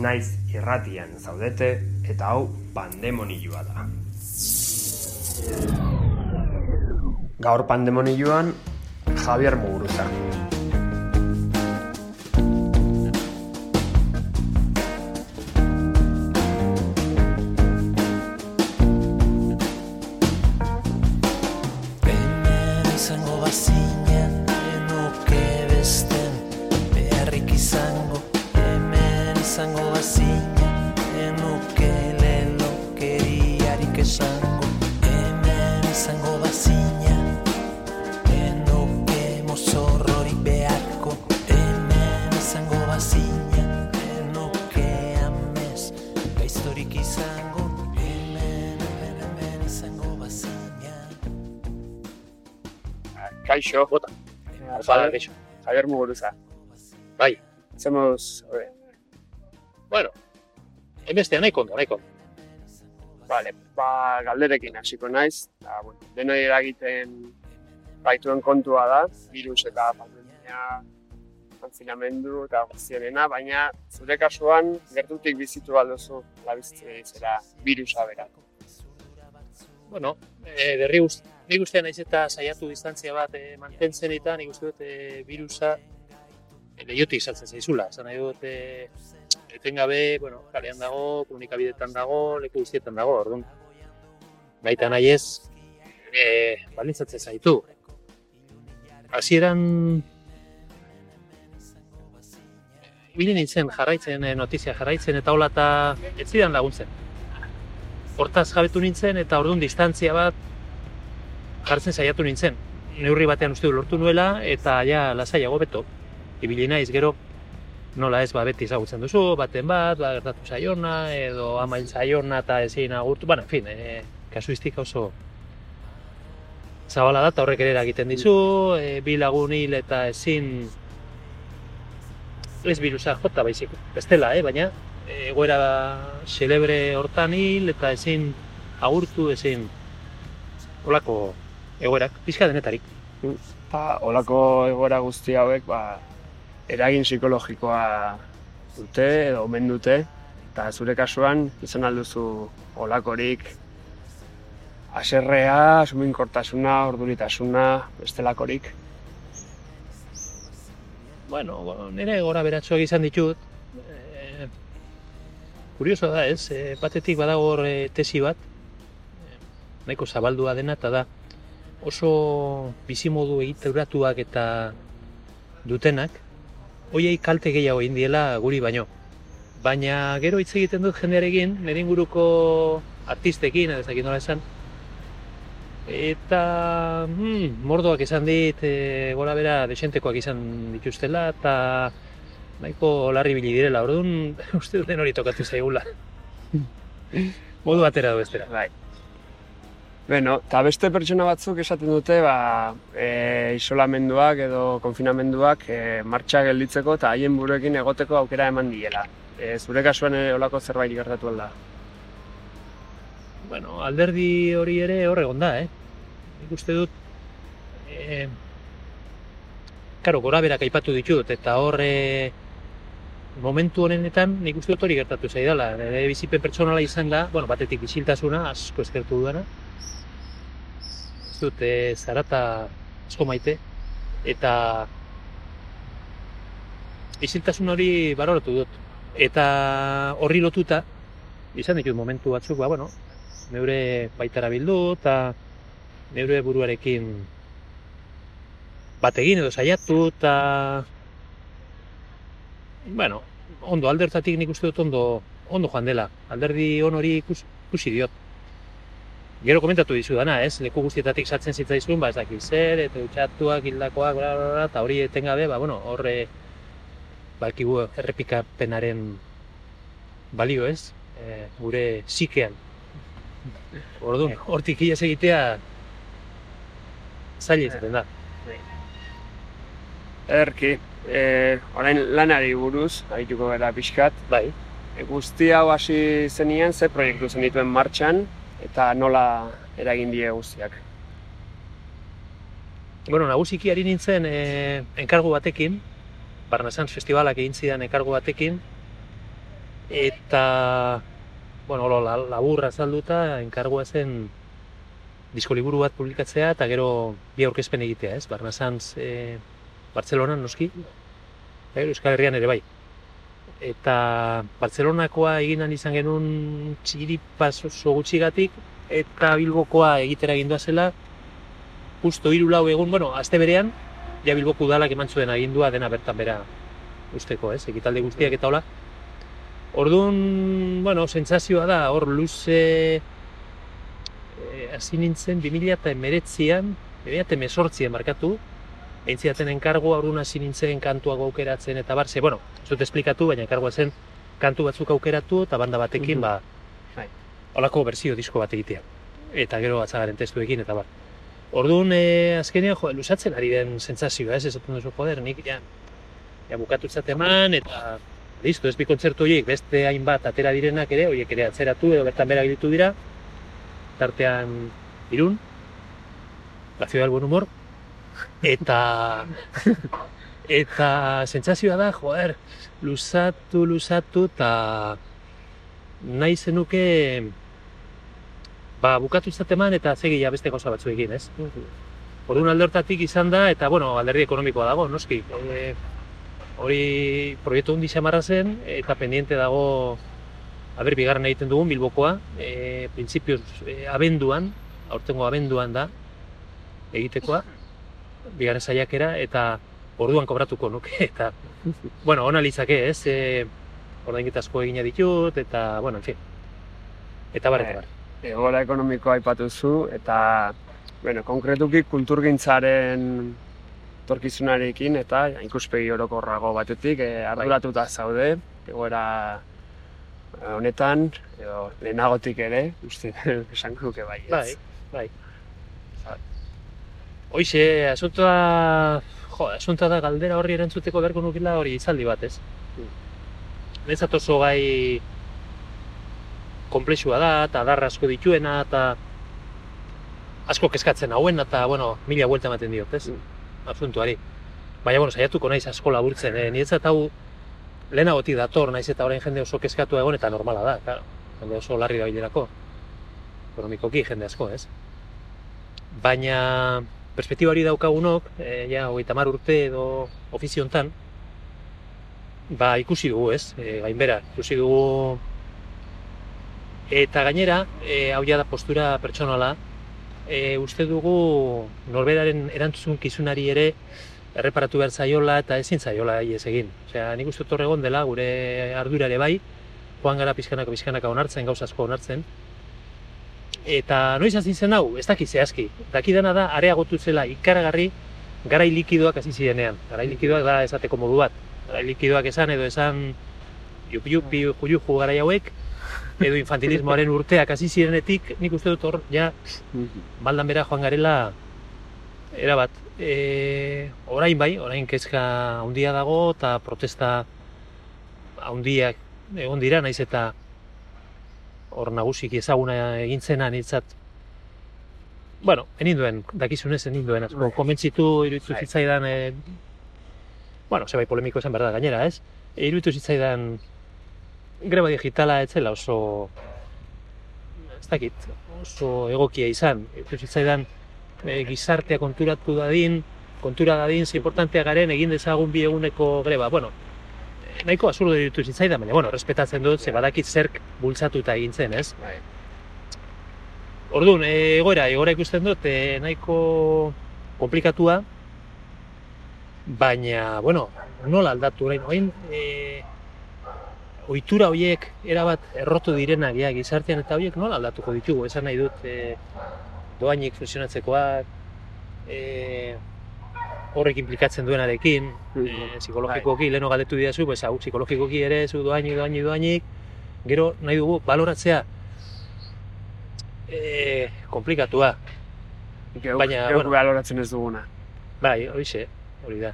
Naiz irratian zaudete eta hau pandemonioa da. Gaur pandemonioan Javier Muguruza. Javier, Kaixo. Javier Muguruza. Bai. A ver. Bueno. Emestea nahi kondo, nahi kondo. Vale, ba, galderekin hasiko naiz. Da, bueno, denoi eragiten baituen kontua da, virus eta pandemia konfinamendu eta guztienena, baina zure kasuan gertutik bizitu alduzu labizte zera virusa bera. Bueno, e, derri guzti, nik uste naiz eta saiatu distantzia bat e, mantentzen eta nik uste dut e, virusa e, lehiotik saltzen zaizula. Zan nahi dut, e, etengabe, bueno, kalean dago, komunikabidetan dago, leku guztietan dago, orduan. Baita nahi ez, e, balintzatzen zaitu. Hasieran ibili nintzen jarraitzen notizia jarraitzen eta hola eta ez zidan laguntzen. Hortaz jabetu nintzen eta orduan distantzia bat jartzen saiatu nintzen. Neurri batean uste lortu nuela eta ja lasaiago beto. Ibili naiz gero nola ez ba beti ezagutzen duzu, baten bat, ba gertatu saiona edo amail saiona eta ezin agurtu, bueno, en fin, e, kasuistika oso zabala da horrek ere egiten dizu, e, bi lagun hil eta ezin ez virusa jota baizik, bestela, eh? baina egoera celebre hortan hil eta ezin agurtu, ezin olako egoerak, pizka denetarik. Ba, olako egoera guzti hauek, ba, eragin psikologikoa dute edo omen dute, eta zure kasuan izan alduzu olakorik aserrea, suminkortasuna, orduritasuna, bestelakorik. Bueno, nire gora beratxoak izan ditut. E, kurioso da ez, e, batetik badago hor e, tesi bat, nahiko zabaldua dena, eta da oso bizimodu egiteuratuak eta dutenak, hoiei kalte gehiago egin diela guri baino. Baina gero hitz egiten dut jendearekin, nire inguruko artistekin, ez dakit nola esan, eta hmm, mordoak izan dit, e, gora bera desentekoak izan dituztela, eta nahiko larri bili direla, orduan uste duten hori tokatu zaigula. Modu batera du bestera. Bai. Beno, eta beste pertsona batzuk esaten dute, ba, e, isolamenduak edo konfinamenduak e, martxa gelditzeko eta haien buruekin egoteko aukera eman diela. E, zure kasuan e, olako zerbait gertatu alda? Bueno, alderdi hori ere hor egon da, eh? Nik uste dut, e, karo, gora berak aipatu ditut, eta hor e, momentu honenetan nik uste dut hori gertatu zaidala. Nire bizipen pertsonala izan da, bueno, batetik isiltasuna, asko eskertu dudana. Dut, e, zarata asko maite, eta isiltasun hori baroratu dut. Eta horri lotuta, izan ditut momentu batzuk, ba, bueno, neure baitara bildu, eta neure buruarekin bat egin edo saiatu, eta... Bueno, ondo, aldertatik nik uste dut ondo, ondo joan dela. Alderdi on hori ikus, ikusi diot. Gero komentatu dizu dana, ez? Leku guztietatik sartzen zitzaizun, ba, ez dakit zer, eta utxatuak, hildakoak, bla, bla, bla, eta hori etengabe, ba, bueno, horre, balkigu errepikapenaren balio, ez? E, gure sikean. Orduan, hortik iaz egitea zaila izaten da. Ederki, e, orain lanari buruz, arituko gara pixkat. Bai. E, guzti hau hasi zenien, ze proiektu zen dituen martxan, eta nola eragin die guztiak. Bueno, nagusiki ari nintzen e, enkargu batekin, Barnasans Festivalak egin zidan enkargu batekin, eta, bueno, lo, la, laburra azalduta, enkargua zen disko liburu bat publikatzea, eta gero bi aurkezpen egitea, ez? Barnasans e, Bartzelonan noski, e, Euskal Herrian ere bai. Eta Bartzelonakoa egin nahi izan genuen txiripas oso gutxigatik, eta Bilbokoa egitera egindua zela, justo hiru lau egun, bueno, aste berean, ja Bilboko udalak eman zuen agindua dena bertan bera usteko, ez, ekitalde guztiak eta hola. Orduan, bueno, sentsazioa da, hor luze eh, hasi nintzen 2019an, 2018an markatu, egin zidaten enkargo, orduan hasi nintzen kantuak aukeratzen eta bar, ze, bueno, ez dut esplikatu, baina enkargoa zen kantu batzuk aukeratu eta banda batekin, Mhm. ba, Bai. holako berzio disko bat egitea. Eta gero atzagaren testuekin eta bar. Orduan, e, azkenean, jo, lusatzen ari den sentsazioa, ez, esaten duzu, joder, nik ja, ja bukatu eman, eta listo, ez bi kontzertu horiek, beste hainbat atera direnak ere, horiek ere atzeratu edo bertan bera gelditu dira, tartean irun, la ciudad del buen humor, eta eta sentsazioa da, joder, luzatu, luzatu, eta nahi zenuke ba, bukatu izateman eta segia beste gauza batzuekin, ez? Orduan alde hortatik izan da, eta bueno, alderdi ekonomikoa dago, noski. E, hori proiektu hundi xamarra zen, eta pendiente dago, aber, bigarren egiten dugun Bilbokoa, e, printzipioz e, abenduan, aurtengo abenduan da, egitekoa, bigarren saiakera, eta orduan kobratuko nuke, eta, bueno, ona litzake, ez? E, ordainketa asko egina ditut, eta, bueno, en fin. Eta bar, eta bar. Egoera ekonomikoa aipatu zu, eta, bueno, konkretuki kulturgintzaren torkizunarekin eta ikuspegi orokorrago batetik e, arduratuta zaude, egoera eh, honetan, edo lehenagotik ere, uste esan nuke bai, ez? Bai, bai. Hoize, asuntoa, jo, asuntoa da galdera horri erantzuteko beharko nukila hori izaldi bat, ez? Netzat oso gai komplexua da, eta adarra asko dituena, eta asko kezkatzen hauena, eta, bueno, mila buelta ematen diot, ez? Asuntuari. Baina, bueno, saiatuko naiz asko laburtzen, eh? Niretzat hau lehenagotik dator, naiz eta orain jende oso kezkatu egon, eta normala da, claro. Jende oso larri da bilerako. Ekonomikoki jende asko, ez? Baina, perspektiba hori daukagunok, e, ja, hogeita mar urte edo ofizio hontan, ba, ikusi dugu, ez? E, gainbera, ikusi dugu Eta gainera, e, hau ja da postura pertsonala, e, uste dugu norberaren erantzun kizunari ere erreparatu behar zaiola eta ezin zaiola iez egin. Osea, nik uste egon dela gure ardura ere bai, joan gara pizkanaka pizkanaka onartzen, gauza asko onartzen. Eta noiz hasi zen hau, ez daki zehazki. Dakidana da areagotu zela ikaragarri garai likidoak hasi zirenean. Garai likidoak da esateko modu bat. Garai likidoak esan edo esan jupi-jupi, juju garai hauek, edo infantilismoaren urteak hasi zirenetik, nik uste dut hor, ja, baldan bera joan garela, erabat. E, orain bai, orain kezka handia dago, eta protesta handiak egon dira, naiz eta hor nagusiki ezaguna egin zena nitzat, bueno, eninduen, dakizunez eninduen, asko, Bai. konbentzitu iruditu Bai. zitzaidan, e, bueno, zebai polemiko esan behar da gainera, ez? E, iruditu zitzaidan greba digitala ez zela oso ez dakit, oso egokia izan. Iruditu zitzaidan e, gizartea konturatu dadin, kontura dadin, ze importantea garen egin dezagun bi eguneko greba. Bueno, nahiko azurdo ditu zitzaidan, baina, bueno, respetatzen dut, ze badakit zerk bultzatuta egin zen, ez? Bai. Orduan, e, egoera, egoera ikusten dut, e, nahiko komplikatua, baina, bueno, nola aldatu orain, orain, e, ohitura horiek erabat errotu direnak ja, gizartean eta horiek nola aldatuko ditugu, esan nahi dut, e, doainik funtzionatzekoak, e, horrek implikatzen duenarekin, e, psikologikoki, leheno galdetu didazu, pues, hau, psikologikoki ere, zu doainik, doainik, doainik, gero nahi dugu baloratzea e, komplikatua. Geuk, Baina, geuk bueno. baloratzen ez duguna. Bai, horixe, hori da.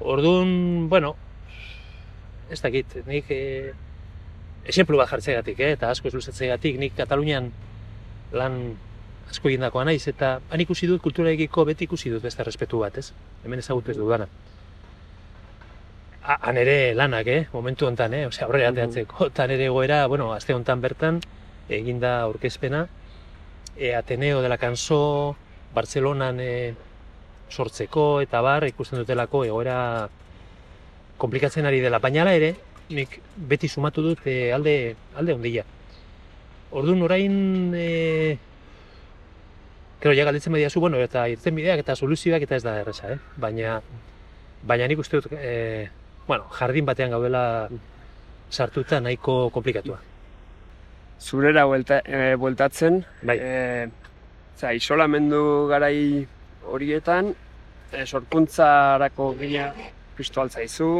Orduan, bueno, ez dakit, nik e, esenplu bat jartzegatik, eh, eta asko ez luzatzegatik, nik Katalunian lan asko egindakoa naiz, eta han ikusi dut kulturaekiko beti ikusi dut beste respetu bat, ez? Hemen ezagutu ez dudana. Ha- Han ere lanak, eh, momentu hontan, eh, osea, aurrera ateatzeko, eta nere egoera, bueno, aste hontan bertan, eginda aurkezpena, e, Ateneo de la Canso, Bartzelonan e, sortzeko eta bar ikusten dutelako egoera komplikatzen ari dela. Baina ere, nik beti sumatu dut e, alde, alde ondila. Orduan orain, e, Kero, ja galdetzen badiazu, bueno, eta irten bideak eta soluzioak eta ez da erresa, eh? Baina, baina nik uste dut, e, bueno, jardin batean gaudela sartuta nahiko komplikatua. Zurera buelta, e, bueltatzen, Bai. e, za, isolamendu garai horietan, e, sorkuntzarako gina piztu altzaizu,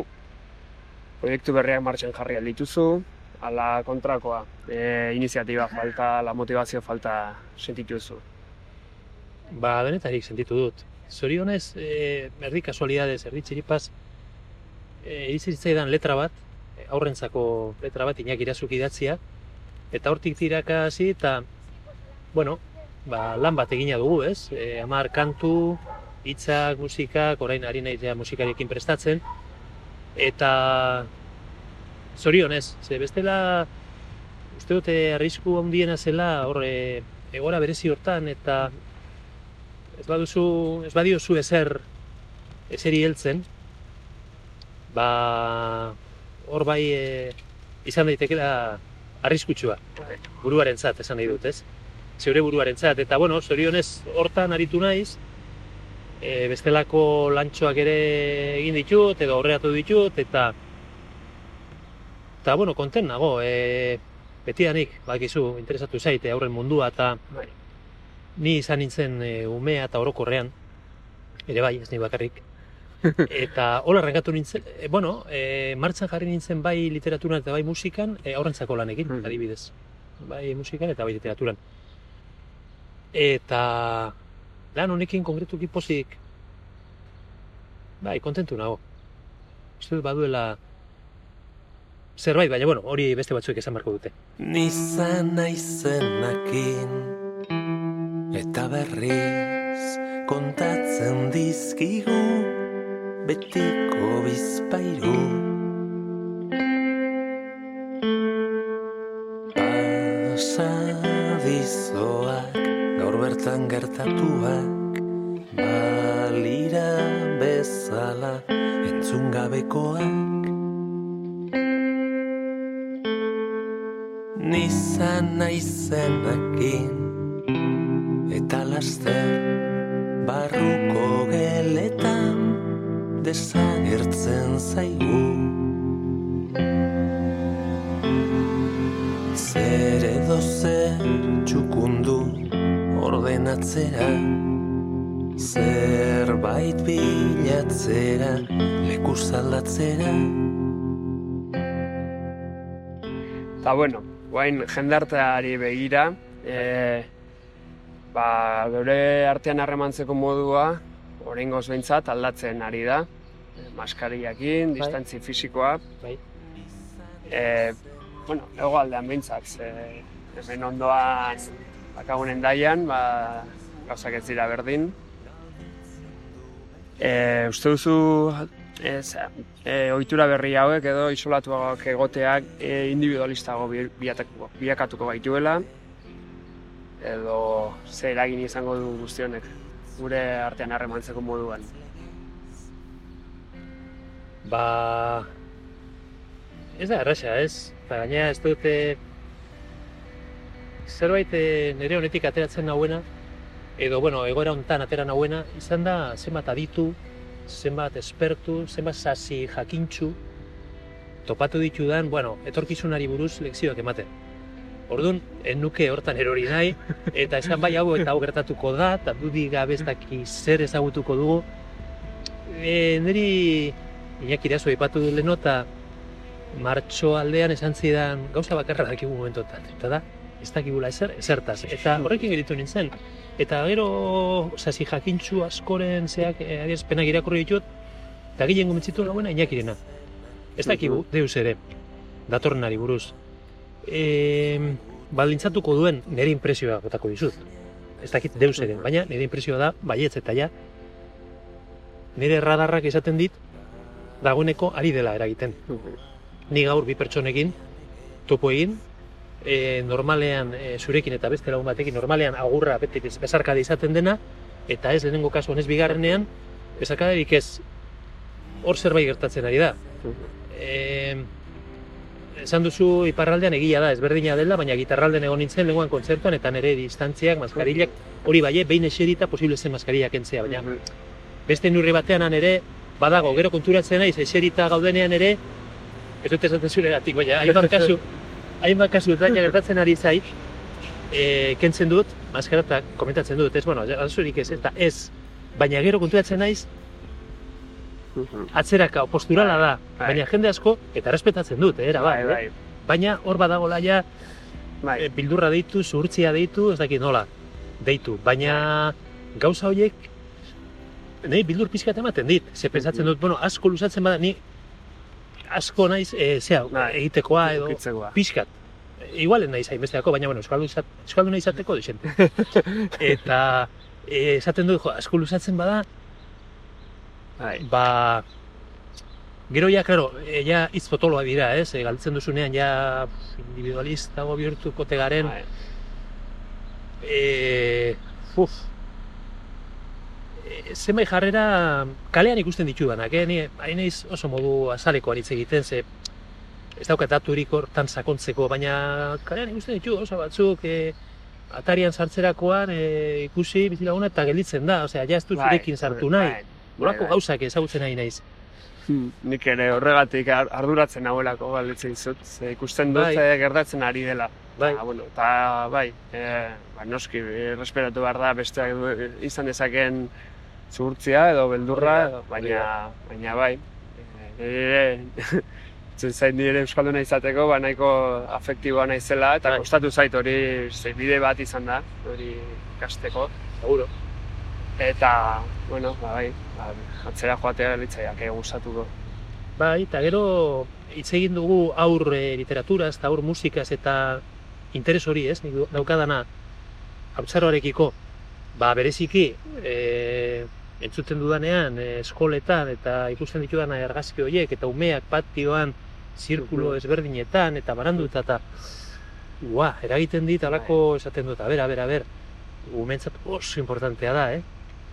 proiektu berriak martxan jarri aldituzu, ala kontrakoa, e, iniziatiba falta, la motivazio falta sentituzu. Ba, denetarik sentitu dut. Zorionez, e, erdi kasualidades, erdi txiripaz, e, iritsi zitzaidan letra bat, e, aurrentzako letra bat inak irazuk idatzia, eta hortik tiraka hasi eta, bueno, ba, lan bat egina dugu, ez? E, amar kantu, hitzak, musikak, orain ari nahi musikariekin prestatzen, eta zorionez, ze bestela uste dute arrisku handiena zela hor e, egora berezi hortan eta ez baduzu, ez badiozu ezer eseri heltzen, ba hor bai e, izan daitekela arriskutsua buruarentzat esan nahi dut, ez? Zeure buruarentzat eta bueno, zorionez hortan aritu naiz, e, bestelako lantxoak ere egin ditut edo aurreratu ditut eta eta bueno, konten nago, e, betidanik, bakizu, interesatu zaite aurren mundua eta Bai. Ni izan nintzen e, umea eta orokorrean, ere bai, ez ni bakarrik. eta hola arrankatu nintzen, e, bueno, e, martxan jarri nintzen bai literaturan eta bai musikan, e, aurrentzako lanekin, Mhm. adibidez. Bai musikan eta bai literaturan. Eta lan honekin konkretuki pozik, bai, kontentu nago. Uste dut baduela zerbait, baina bueno, hori beste batzuek esan beharko dute. Nizan naizenakin eta berriz kontatzen dizkigu betiko bizpairu. Pasadizoak gaur bertan gertatuak balira bezala entzun gabekoak. Nizan naizenakin eta laster barruko geletan desagertzen zaigu. Zer edo zer txukundu ordenatzera Zerbait bilatzera, leku zaldatzera. Eta bueno, guain jendarteari begira, e, ba, geure artean harremantzeko modua, oraingoz behintzat aldatzen ari da. E, Maskariakin, Bai. distantzi fisikoa. Bai. E, bueno, egoaldean behintzat, ze, hemen ondoan bakagunen daian, ba, gauzak ez dira berdin. E, uste duzu ez, e, ohitura berri hauek edo isolatuagoak egoteak e, individualistago bi- bilakatuko gaituela edo ze eragin izango du guzti honek gure artean harremantzeko moduan. Ba, ez da erraxa, ez? Eta gainera ez dute zerbait eh, nire honetik ateratzen nauena, edo, bueno, egoera hontan atera nauena, izan da zenbat aditu, zenbat espertu, zenbat sasi jakintxu, topatu ditudan, bueno, etorkizunari buruz lekzioak ematen. Orduan, ez nuke hortan erori nahi, eta esan bai hau eta hau gertatuko da, eta dudi gabe ez daki zer ezagutuko dugu. E, niri Iñaki Irazo ipatu du leheno, eta martxo aldean esan zidan gauza bakarra dakigu momentotan, eta da, ez dakigula ezer, ezertaz. Eta horrekin geritu nintzen. Eta gero, sasi jakintxu askoren zeak eh, adierazpenak irakurri ditut, eta gilen gomentzitu nagoena Iñakirena. Ez dakigu, deus ere, datorrenari buruz. E, baldintzatuko duen nire impresioa botako dizut. Ez dakit deus ere, baina nire impresioa da, baietz eta ja, nire radarrak esaten dit, dagoeneko ari dela eragiten. Ni gaur bi pertsonekin, topo egin, e, normalean e, zurekin eta beste lagun batekin, normalean agurra beti bez- besarkada izaten dena, eta ez lehenengo kasuan ez bigarrenean, besarkadarik ez hor zerbait gertatzen ari da. E, esan duzu iparraldean egia da, ezberdina dela, baina gitarralden egon nintzen lenguan kontzertuan eta nire distantziak, maskarillak, hori bai, eh, behin eserita posible zen maskarillak kentzea, baina beste nurri batean ere, badago, gero konturatzen naiz, eserita gaudenean ere, ez dut esaten zuregatik, baina hainbat kasu, hainbat kasu eta gertatzen ari zait, e, kentzen dut, maskara komentatzen dut, ez, bueno, arazorik ez, eta ez, baina gero konturatzen naiz, atzeraka, posturala da, Bai. baina jende asko, eta respetatzen dut, eh, era Bai, bai, bai, baina hor badagola ja, bai. e, bildurra deitu, zuhurtzia deitu, ez dakit nola, deitu, baina gauza horiek, nahi bildur pizkat ematen dit, ze pentsatzen dut, bueno, asko luzatzen bada, ni asko naiz, e, zea, Bai. egitekoa edo, Ukitzekoa. pixkat. Igualen naiz hainbesteako, baina bueno, euskaldun izat, euskalduna izateko dixente. Eta e, esaten dut, jo, asko luzatzen bada, Bai. ba, gero ja, claro, e, ja hitz potoloa dira, ez? E, galtzen duzunean ja individualistago bihurtuko tegaren, Bai. e, uf, e, zenbait jarrera kalean ikusten ditudanak, eh? Ni hain naiz oso modu azaleko aritz egiten, ze ez daukat daturik hortan sakontzeko, baina kalean ikusten ditu oso batzuk e, atarian sartzerakoan e, ikusi bizilaguna eta gelditzen da, osea, ja ez du Bai, zurekin sartu nahi. Bai, Horako bai. gauzak ezagutzen nahi naiz. Hmm, Nik ere horregatik ar- arduratzen nagoelako galdetzen dizut, ze ikusten dut Bai. eh, gertatzen ari dela. Bai. Ba, bueno, eta bai, e, ba, noski, erresperatu behar da besteak du, izan dezakeen zuhurtzia edo beldurra, hori baina, baina bai, e, ere, zain nire euskalduna izateko, ba nahiko afektiboa naizela, eta Bai. kostatu zait hori bide bat izan da, hori ikasteko. Seguro. Eta, bueno, ba, bai, ba, atzera joatea litzaiak gustatuko. Bai, eta gero hitz egin dugu aur e, literaturaz eta aur musikaz eta interes hori, ez? Nik daukadana hautzaroarekiko, ba bereziki e, entzuten dudanean e, eskoletan eta ikusten ditudana argazki horiek eta umeak patioan zirkulo ezberdinetan eta baranduta eta ua, eragiten dit alako esaten dut, a ber, a ber, a ber, umentzat oso importantea da, eh?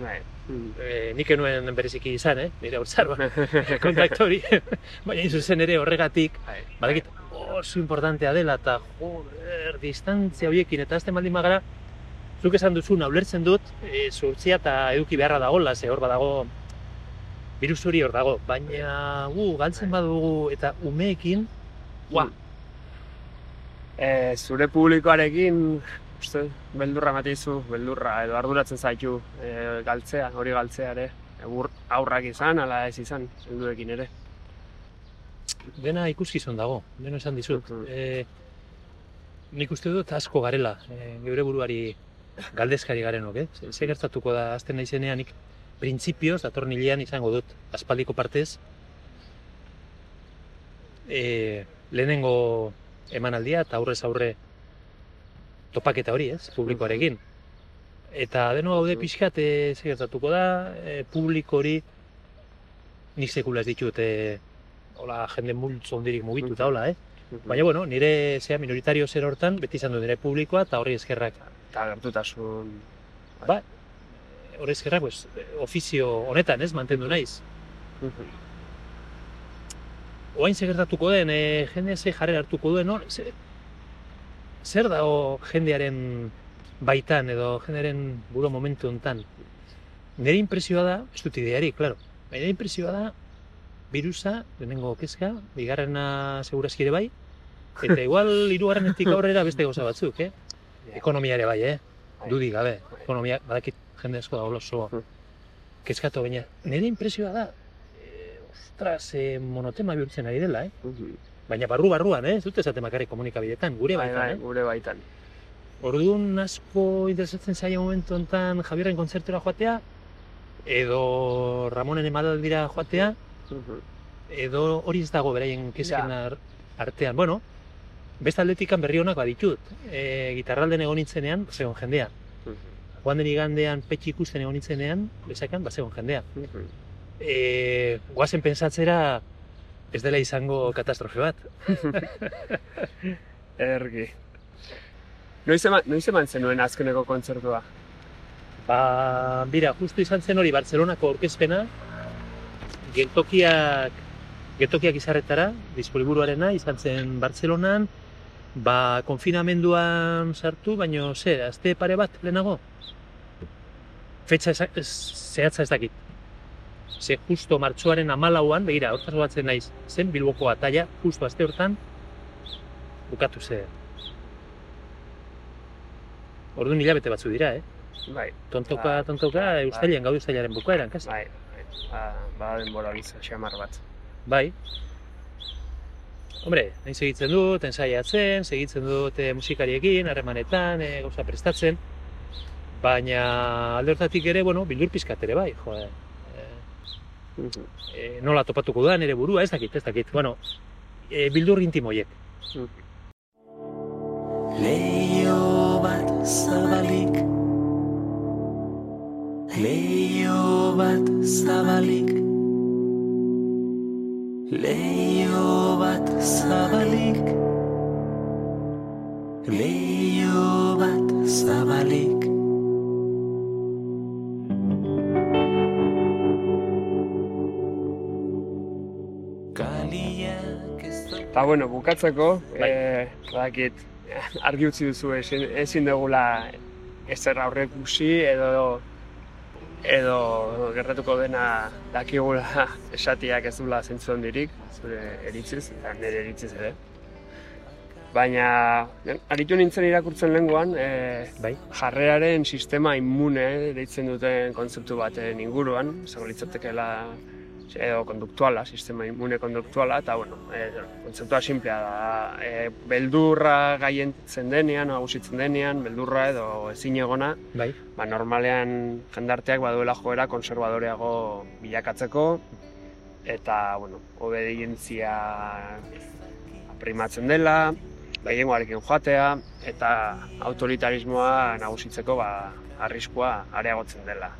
Bai. Mm. E, nik enuen bereziki izan, eh? Nire hautzaroa kontaktu hori, baina zuzen ere horregatik, Bai. badakit oso importantea dela eta joder, distantzia horiekin eta azten baldin magara, zuk esan duzuna ulertzen dut, e, zuhurtzia eta eduki beharra dagoela, ze hor badago virus hori hor dago, baina gu, galtzen badugu eta umeekin, ua, E, zure publikoarekin, uste, beldurra matizu, beldurra edo arduratzen zaitu e, galtzea, hori galtzea ere. Egur aurrak izan, ala ez izan, helduekin ere. dena ikuskizun dago, dena esan dizut. Mhm. E, nik uste dut asko garela, e, geure buruari galdezkari garenok, eh? Ze, ze gertatuko da azten naizenean nik printzipioz, datorren hilean izango dut, aspaldiko partez, e, lehenengo emanaldia eta aurrez aurre topaketa hori, ez, publikoarekin. Eta deno gaude pixkat, e, ze gertatuko da, e, publiko hori nik sekula ez ditut, e, hola, jende multzo hondirik mugitu eta hola, eh? Baina, bueno, nire zea minoritario zer hortan, beti izan du nire publikoa eta horri eskerrak. Eta gertutasun... Ba, horri eskerrak, pues, ofizio honetan, ez, mantendu naiz. oain ze gertatuko den, e, jende ze jarrera hartuko duen, hor, ze, zer dago jendearen baitan edo jendearen buru momentu hontan. Nire impresioa da, ez dut ideari, claro, nire impresioa da, virusa, lehenengo kezka, bigarrena segurazki ere bai, eta igual hirugarrenetik aurrera beste gauza batzuk, eh? Ekonomia ere bai, eh? Bai. Dudik gabe, ekonomia, badakit jende asko da oso Mm. kezkatu baina. Nire impresioa da, e, ostras, e, monotema bihurtzen ari dela, eh? Baina barru-barruan, eh? Ez dut esaten bakarrik komunikabidetan, gure Bai, baitan, bai, eh? gure baitan. Orduan asko interesatzen zaio momentu honetan Javierren kontzertura joatea, edo Ramonen emadaldira joatea, edo hori ez dago beraien kezken Ja. ar- artean. Bueno, beste aldetikan berri honak baditut. E, gitarralden egon nintzenean, zegoen jendea. Joan den igandean petxi ikusten egon nintzenean, bezakan, bazegoen jendea. E, guazen pensatzera ez dela izango katastrofe bat. Ergi. Noiz eman, noiz eman zenuen azkeneko kontzertua? Ba, bira, justu izan zen hori Bartzelonako aurkezpena, geltokiak, geltokiak izarretara, disponiburuarena, izan zen Bartzelonan, ba, konfinamenduan sartu, baino, ze, azte pare bat lehenago? Fetxa zehatza ez dakit. Ze justo martxoaren amalauan, begira, hortaz batzen naiz, zen Bilboko ataia, justo aste hortan, bukatu ze. Orduan hilabete batzu dira, eh? Bai, Tontoka, Ba, tontoka, ba, eustailean, gaude ustailaren bukaeran, kasi. bai, bai. Ba, ba denbora liza, xamar bat. Bai. Hombre, nahi segitzen dut, ensaiatzen, segitzen dut eh, musikariekin, harremanetan, eh, gauza prestatzen, baina alde hortatik ere, bueno, bildur pizkat ere bai, jo, eh, eh, nola topatuko da nire burua, ez dakit, ez dakit, bueno, eh, bildur intimoiek. Leio bat zabalik. Leio bat zabalik. Leio bat zabalik. Leio bat zabalik Eta bueno, bukatzeko, Bai. eh, badakit, argi utzi duzu ezin, ezin dugula ezer aurrekusi edo edo gertatuko dena dakigula esatiak ez dula zentzu handirik, zure eritziz, eta nire eritziz ere. Baina, aritu nintzen irakurtzen lenguan, e, Bai. jarreraren sistema immune deitzen duten kontzeptu baten inguruan, zago litzatekeela edo konduktuala, sistema immune konduktuala, eta bueno, e, kontzeptua simplea da, e, beldurra gaientzen denean, nagusitzen denean, beldurra edo ezin egona, Bai, ba, normalean jendarteak baduela joera konservadoreago bilakatzeko, eta, bueno, obedientzia primatzen dela, gehiengoarekin joatea, eta autoritarismoa nagusitzeko ba, arriskua areagotzen dela.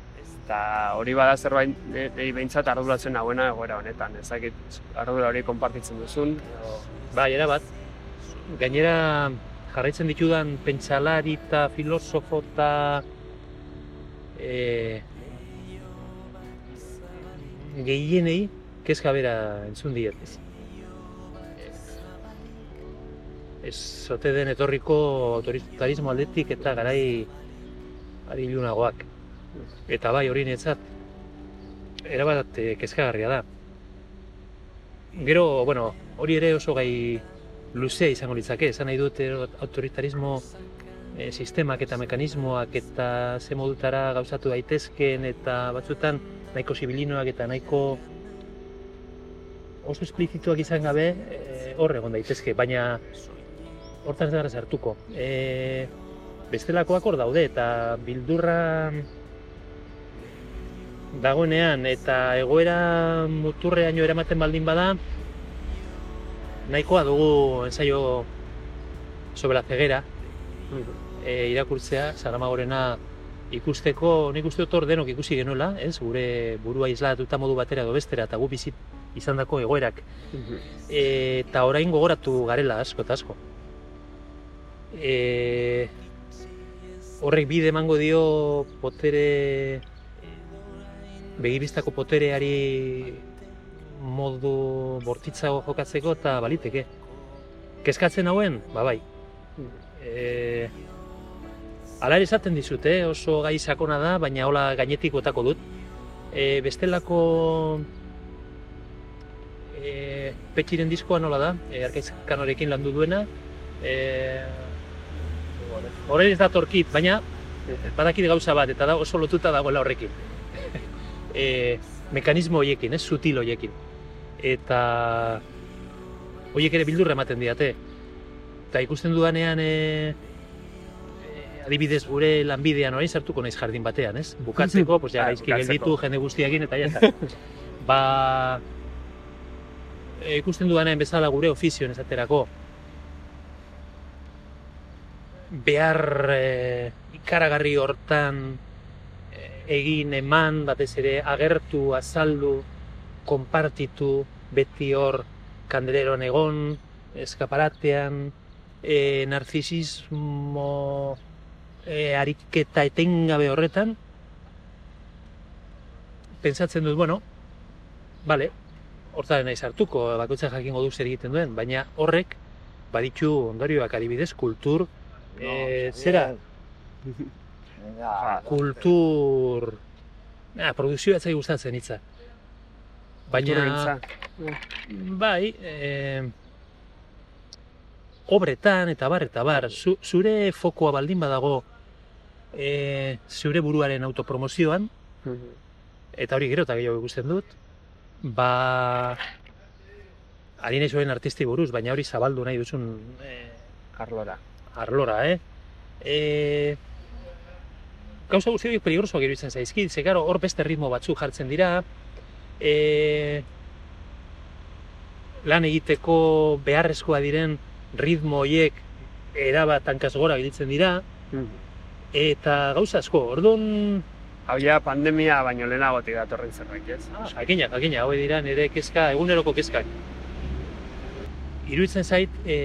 Eta hori bada zerbait nahi behintzat arduratzen nauena egoera honetan, ezakit ardura hori konpartitzen duzun, edo... bai, erabat. Gainera, jarraitzen ditudan pentsalari eta filosofo eta e, gehienei kezka bera entzun diet. Ez, ez zote den etorriko autoritarismo aldetik eta garai ari ilunagoak. Eta bai, hori netzat, erabat eh, kezkagarria da. Gero, bueno, hori ere oso gai luzea izango litzake, esan nahi dut eh, autoritarismo eh, sistemak eta mekanismoak eta ze modutara gauzatu daitezkeen eta batzutan nahiko sibilinoak eta nahiko oso esplizituak izan gabe hor egon daitezke, baina hortan ez gara sartuko. E, bestelakoak hor daude eta bildurra dagoenean eta egoera muturreaino eramaten baldin bada nahikoa dugu ensaio sobre la ceguera e, irakurtzea, Saramagorena ikusteko, nik uste dut denok ikusi genuela, ez? Gure burua islatuta modu batera edo bestera eta gu bizit izandako egoerak. E, eta orain gogoratu garela asko eta asko. E, horrek bide emango dio potere begibistako potereari modu bortitzago jokatzeko eta baliteke. Kezkatzen hauen, ba bai. E, Ala ere esaten dizut, eh? oso gai sakona da, baina hola gainetik botako dut. E, bestelako e, petxiren diskoa nola da, e, Arkaitz Kanorekin landu duena. E, Horren ez da torkit, baina badakit gauza bat, eta da oso lotuta dagoela horrekin. E, mekanismo horiekin, ez, sutil horiekin. Eta horiek ere bildurra ematen diate. Eta ikusten dudanean, e, e, adibidez gure lanbidean orain sartuko naiz jardin batean, ez? Bukatzeko, pues ja Ah, gaizki gelditu jende guztiakin eta ja ba, e, ikusten dudanean bezala gure ofizioen esaterako behar e, ikaragarri hortan egin eman batez ere agertu, azaldu, konpartitu, beti hor kandeleron egon, eskaparatean, e, narzisismo e, ariketa etengabe horretan, pentsatzen dut, bueno, bale, hortaren naiz hartuko, bakoitzak jakingo du zer egiten duen, baina horrek baditu ondorioak adibidez, kultur, e, zera, kultur, ah, produkzioa ez zait gustatzen hitza. Baina, bai, e, obretan eta bar eta bar, zu, zure fokoa baldin badago e, zure buruaren autopromozioan, eta hori gero eta gehiago ikusten dut, ba, ari nahi zuen artisti buruz, baina hori zabaldu nahi duzun e, Arlora. arlora, eh? E, gauza guzti horiek peligrosoak iruditzen zaizkit, ze gero hor beste ritmo batzuk jartzen dira, e, lan egiteko beharrezkoa diren ritmo horiek erabat hankaz gora gelditzen dira, eta gauza asko, orduan, Hau ja pandemia baino lehenagotik datorren zerbait, ez? ah, jakina, jakina, hau dira nire kezka, eguneroko kezkak. Iruditzen zait, e,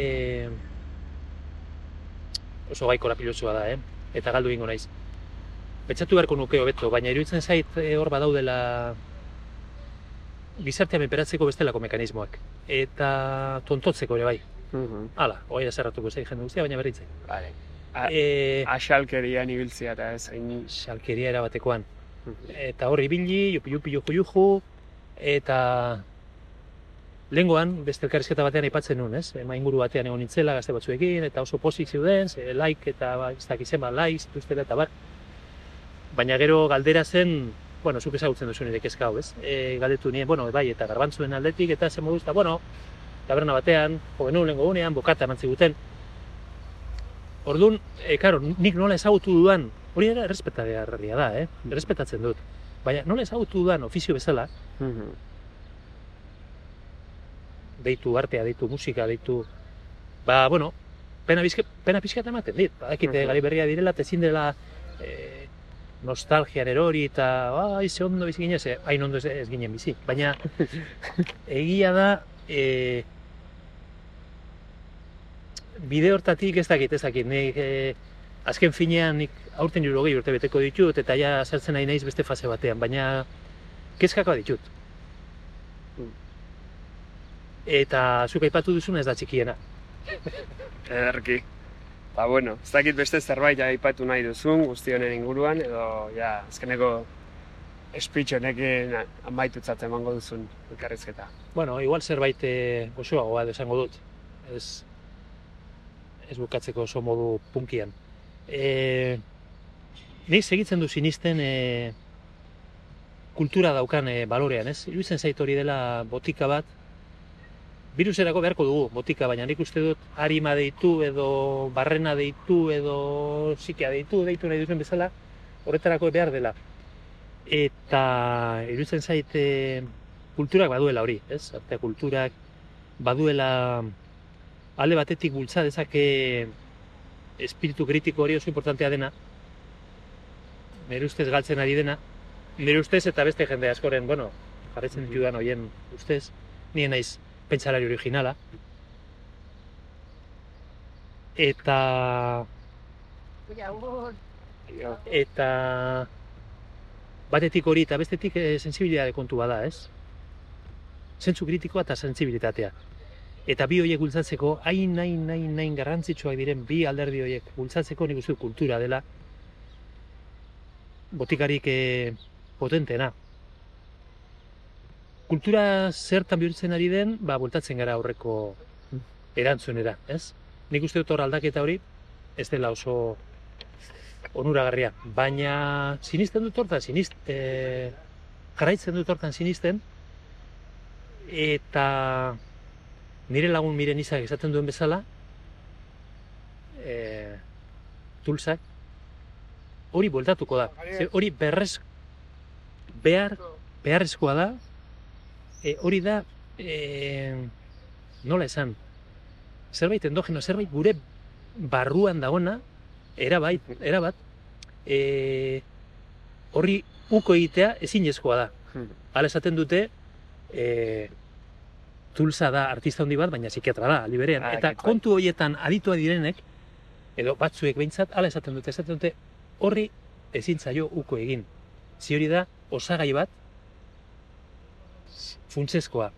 oso gai korapilotxua da, eh? eta galdu egingo naiz. Pentsatu beharko nuke hobeto, baina iruditzen zait e, hor badaudela gizartea menperatzeko bestelako mekanismoak. Eta tontotzeko ere bai. Hala, hori da zerratuko zei jende guztia, baina berritzen. Vale. A- E, Axalkerian ibiltzea eta ez hain... salkeria erabatekoan. Eta hor ibili, jupi jupi juju juju, eta Lengoan, beste elkarrizketa batean aipatzen nuen, ez? Ema inguru batean egon nintzela gazte batzuekin, eta oso pozik zeuden, ze like eta ba, ez dakiz zenbat like zituztela eta bar. Baina gero galdera zen, bueno, zuk ezagutzen duzu nire kezka hau, ez? E, galdetu nien, bueno, bai, eta garbantzuen aldetik, eta zen moduz, eta bueno, taberna batean, jo genuen lengo unean, bokata eman ziguten. Orduan, e, karo, nik nola ezagutu dudan, hori ere errespetagarria da, eh? Errespetatzen dut. Baina nola ezagutu dudan ofizio bezala, deitu artea, deitu musika, deitu... Ba, bueno, pena, bizke, pena pixka ematen dit. Badakite, Mhm. gari berria direla, eta ezin dela e, nostalgian erori eta ai, ze ondo bizi ginen, ze hain ondo ez, ez ginen bizi. Baina egia da, e, bide hortatik ez dakit, ez dakit, nik, e, azken finean nik aurten jurogei urte beteko ditut, eta ja sartzen nahi naiz beste fase batean, baina kezkako ditut. Eta zuk aipatu duzuna ez da txikiena. Ederki. Ba, bueno, ez dakit beste zerbait aipatu nahi duzun guzti honen inguruan, edo, ja, azkeneko speech honekin amaitutzat emango duzun elkarrizketa. Bueno, igual zerbait e, goxoagoa edo esango dut. Ez, ez bukatzeko oso modu punkian. E, nik segitzen du sinisten e, kultura daukan e, balorean, ez? Iruditzen zait hori dela botika bat, Biruserako beharko dugu botika, baina nik uste dut harima deitu edo barrena deitu edo psikia deitu, deitu nahi duzen bezala, horretarako behar dela. Eta iruditzen zait e, kulturak baduela hori, ez? Arte kulturak baduela alde batetik bultza dezake espiritu kritiko hori oso importantea dena, nire ustez galtzen ari dena, nire ustez eta beste jende askoren, bueno, jarretzen ditudan hoien ustez, nien naiz pentsalari originala. Eta eta batetik hori eta bestetik e, sensibilitate kontu bada, ez? zentzu kritikoa eta sentsibilitatea. Eta bi horiek bultzatzeko, hain, hain, hain, hain garrantzitsuak diren bi alderdi horiek bultzatzeko nik uste kultura dela botikarik eh, potentena. Kultura zertan bihurtzen ari den, ba, bultatzen gara aurreko erantzunera, ez? Nik uste dut hor aldaketa hori, ez dela oso onuragarria. Baina sinisten dut hortan, sinist, e, jarraitzen dut hortan sinisten, eta nire lagun miren izak esaten duen bezala, e, tulsak, hori bueltatuko da. Ze hori berrez, behar, beharrezkoa da, e, hori da, e, nola esan, zerbait endogeno, zerbait gure barruan dagoena, erabait, erabat, e, horri uko egitea ezinezkoa da. Hmm. Hala esaten dute, e, Tulsa da artista handi bat, baina psikiatra da, aldi berean. Ah, Eta bai. kontu horietan aditua direnek, edo batzuek behintzat, hala esaten dute, esaten dute, horri ezin zaio uko egin. Zi hori da, osagai bat, funtsezkoa.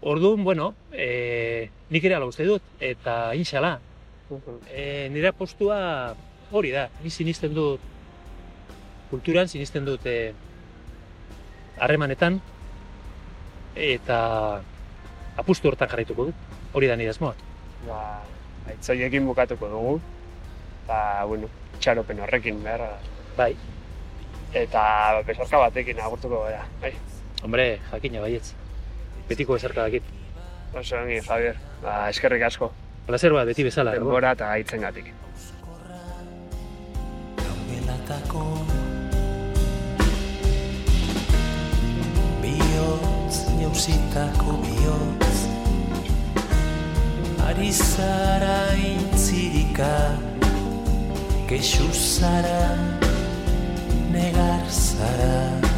Orduan, bueno, e, nik ere ala uste dut, eta inxala, e, nire postua hori da, ni sinisten dut kulturan, sinisten dut e, harremanetan, eta apustu hortan jarraituko dut. Hori da nire asmoa. Ba, aitzoiekin bukatuko dugu. Ba, bueno, txaropen horrekin behar. Bai, Eta besarka batekin agurtuko gara. Bai, hombre, jakina baietz. Betiko bezarka dakit. oso ongi, Javier. Ba, eskerrik asko. Plazer bat, beti bezala. Denbora eta gaitzen gatik. Gaudelatako Bihotz, jauzitako bihotz Ari zara intzirika Kexu zara Negar zara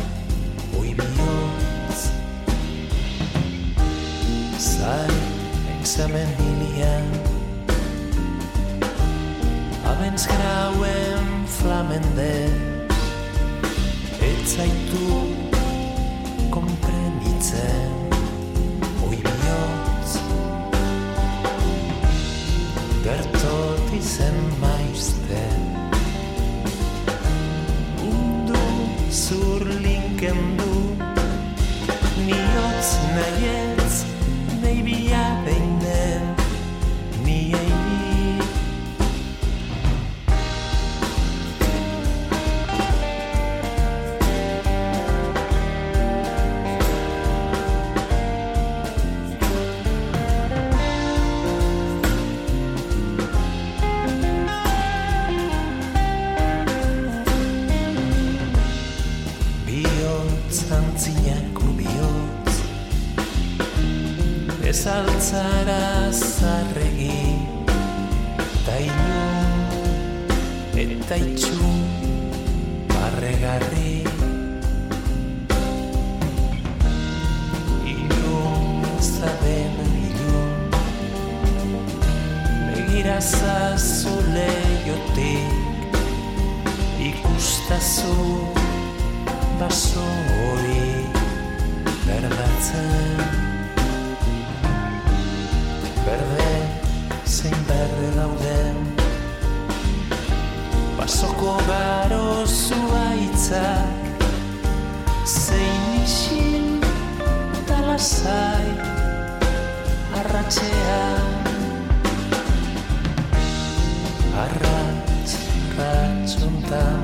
examen hilian Abends grauen flamende Ez zaitu komprenitzen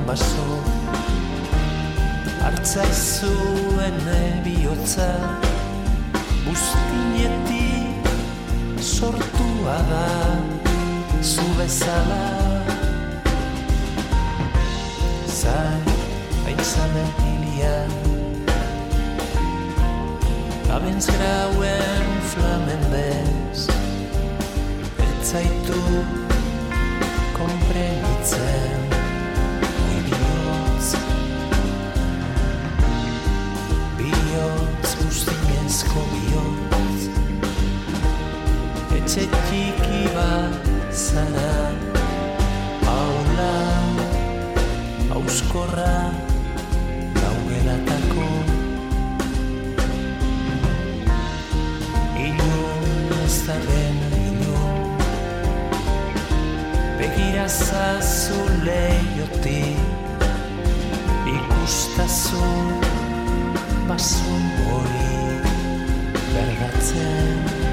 baso Artzaizuen bihotza Buztinetik sortua da Zu bezala. Zai, haintzamen hilian Abens grauen flamendez Ez zaitu komprenitzen disko bihotz Etxe txiki bat zara Aula Auskorra Gaugelatako Ino ez da den ino Begira zazu leioti Ikustazu Basun hori Valentine.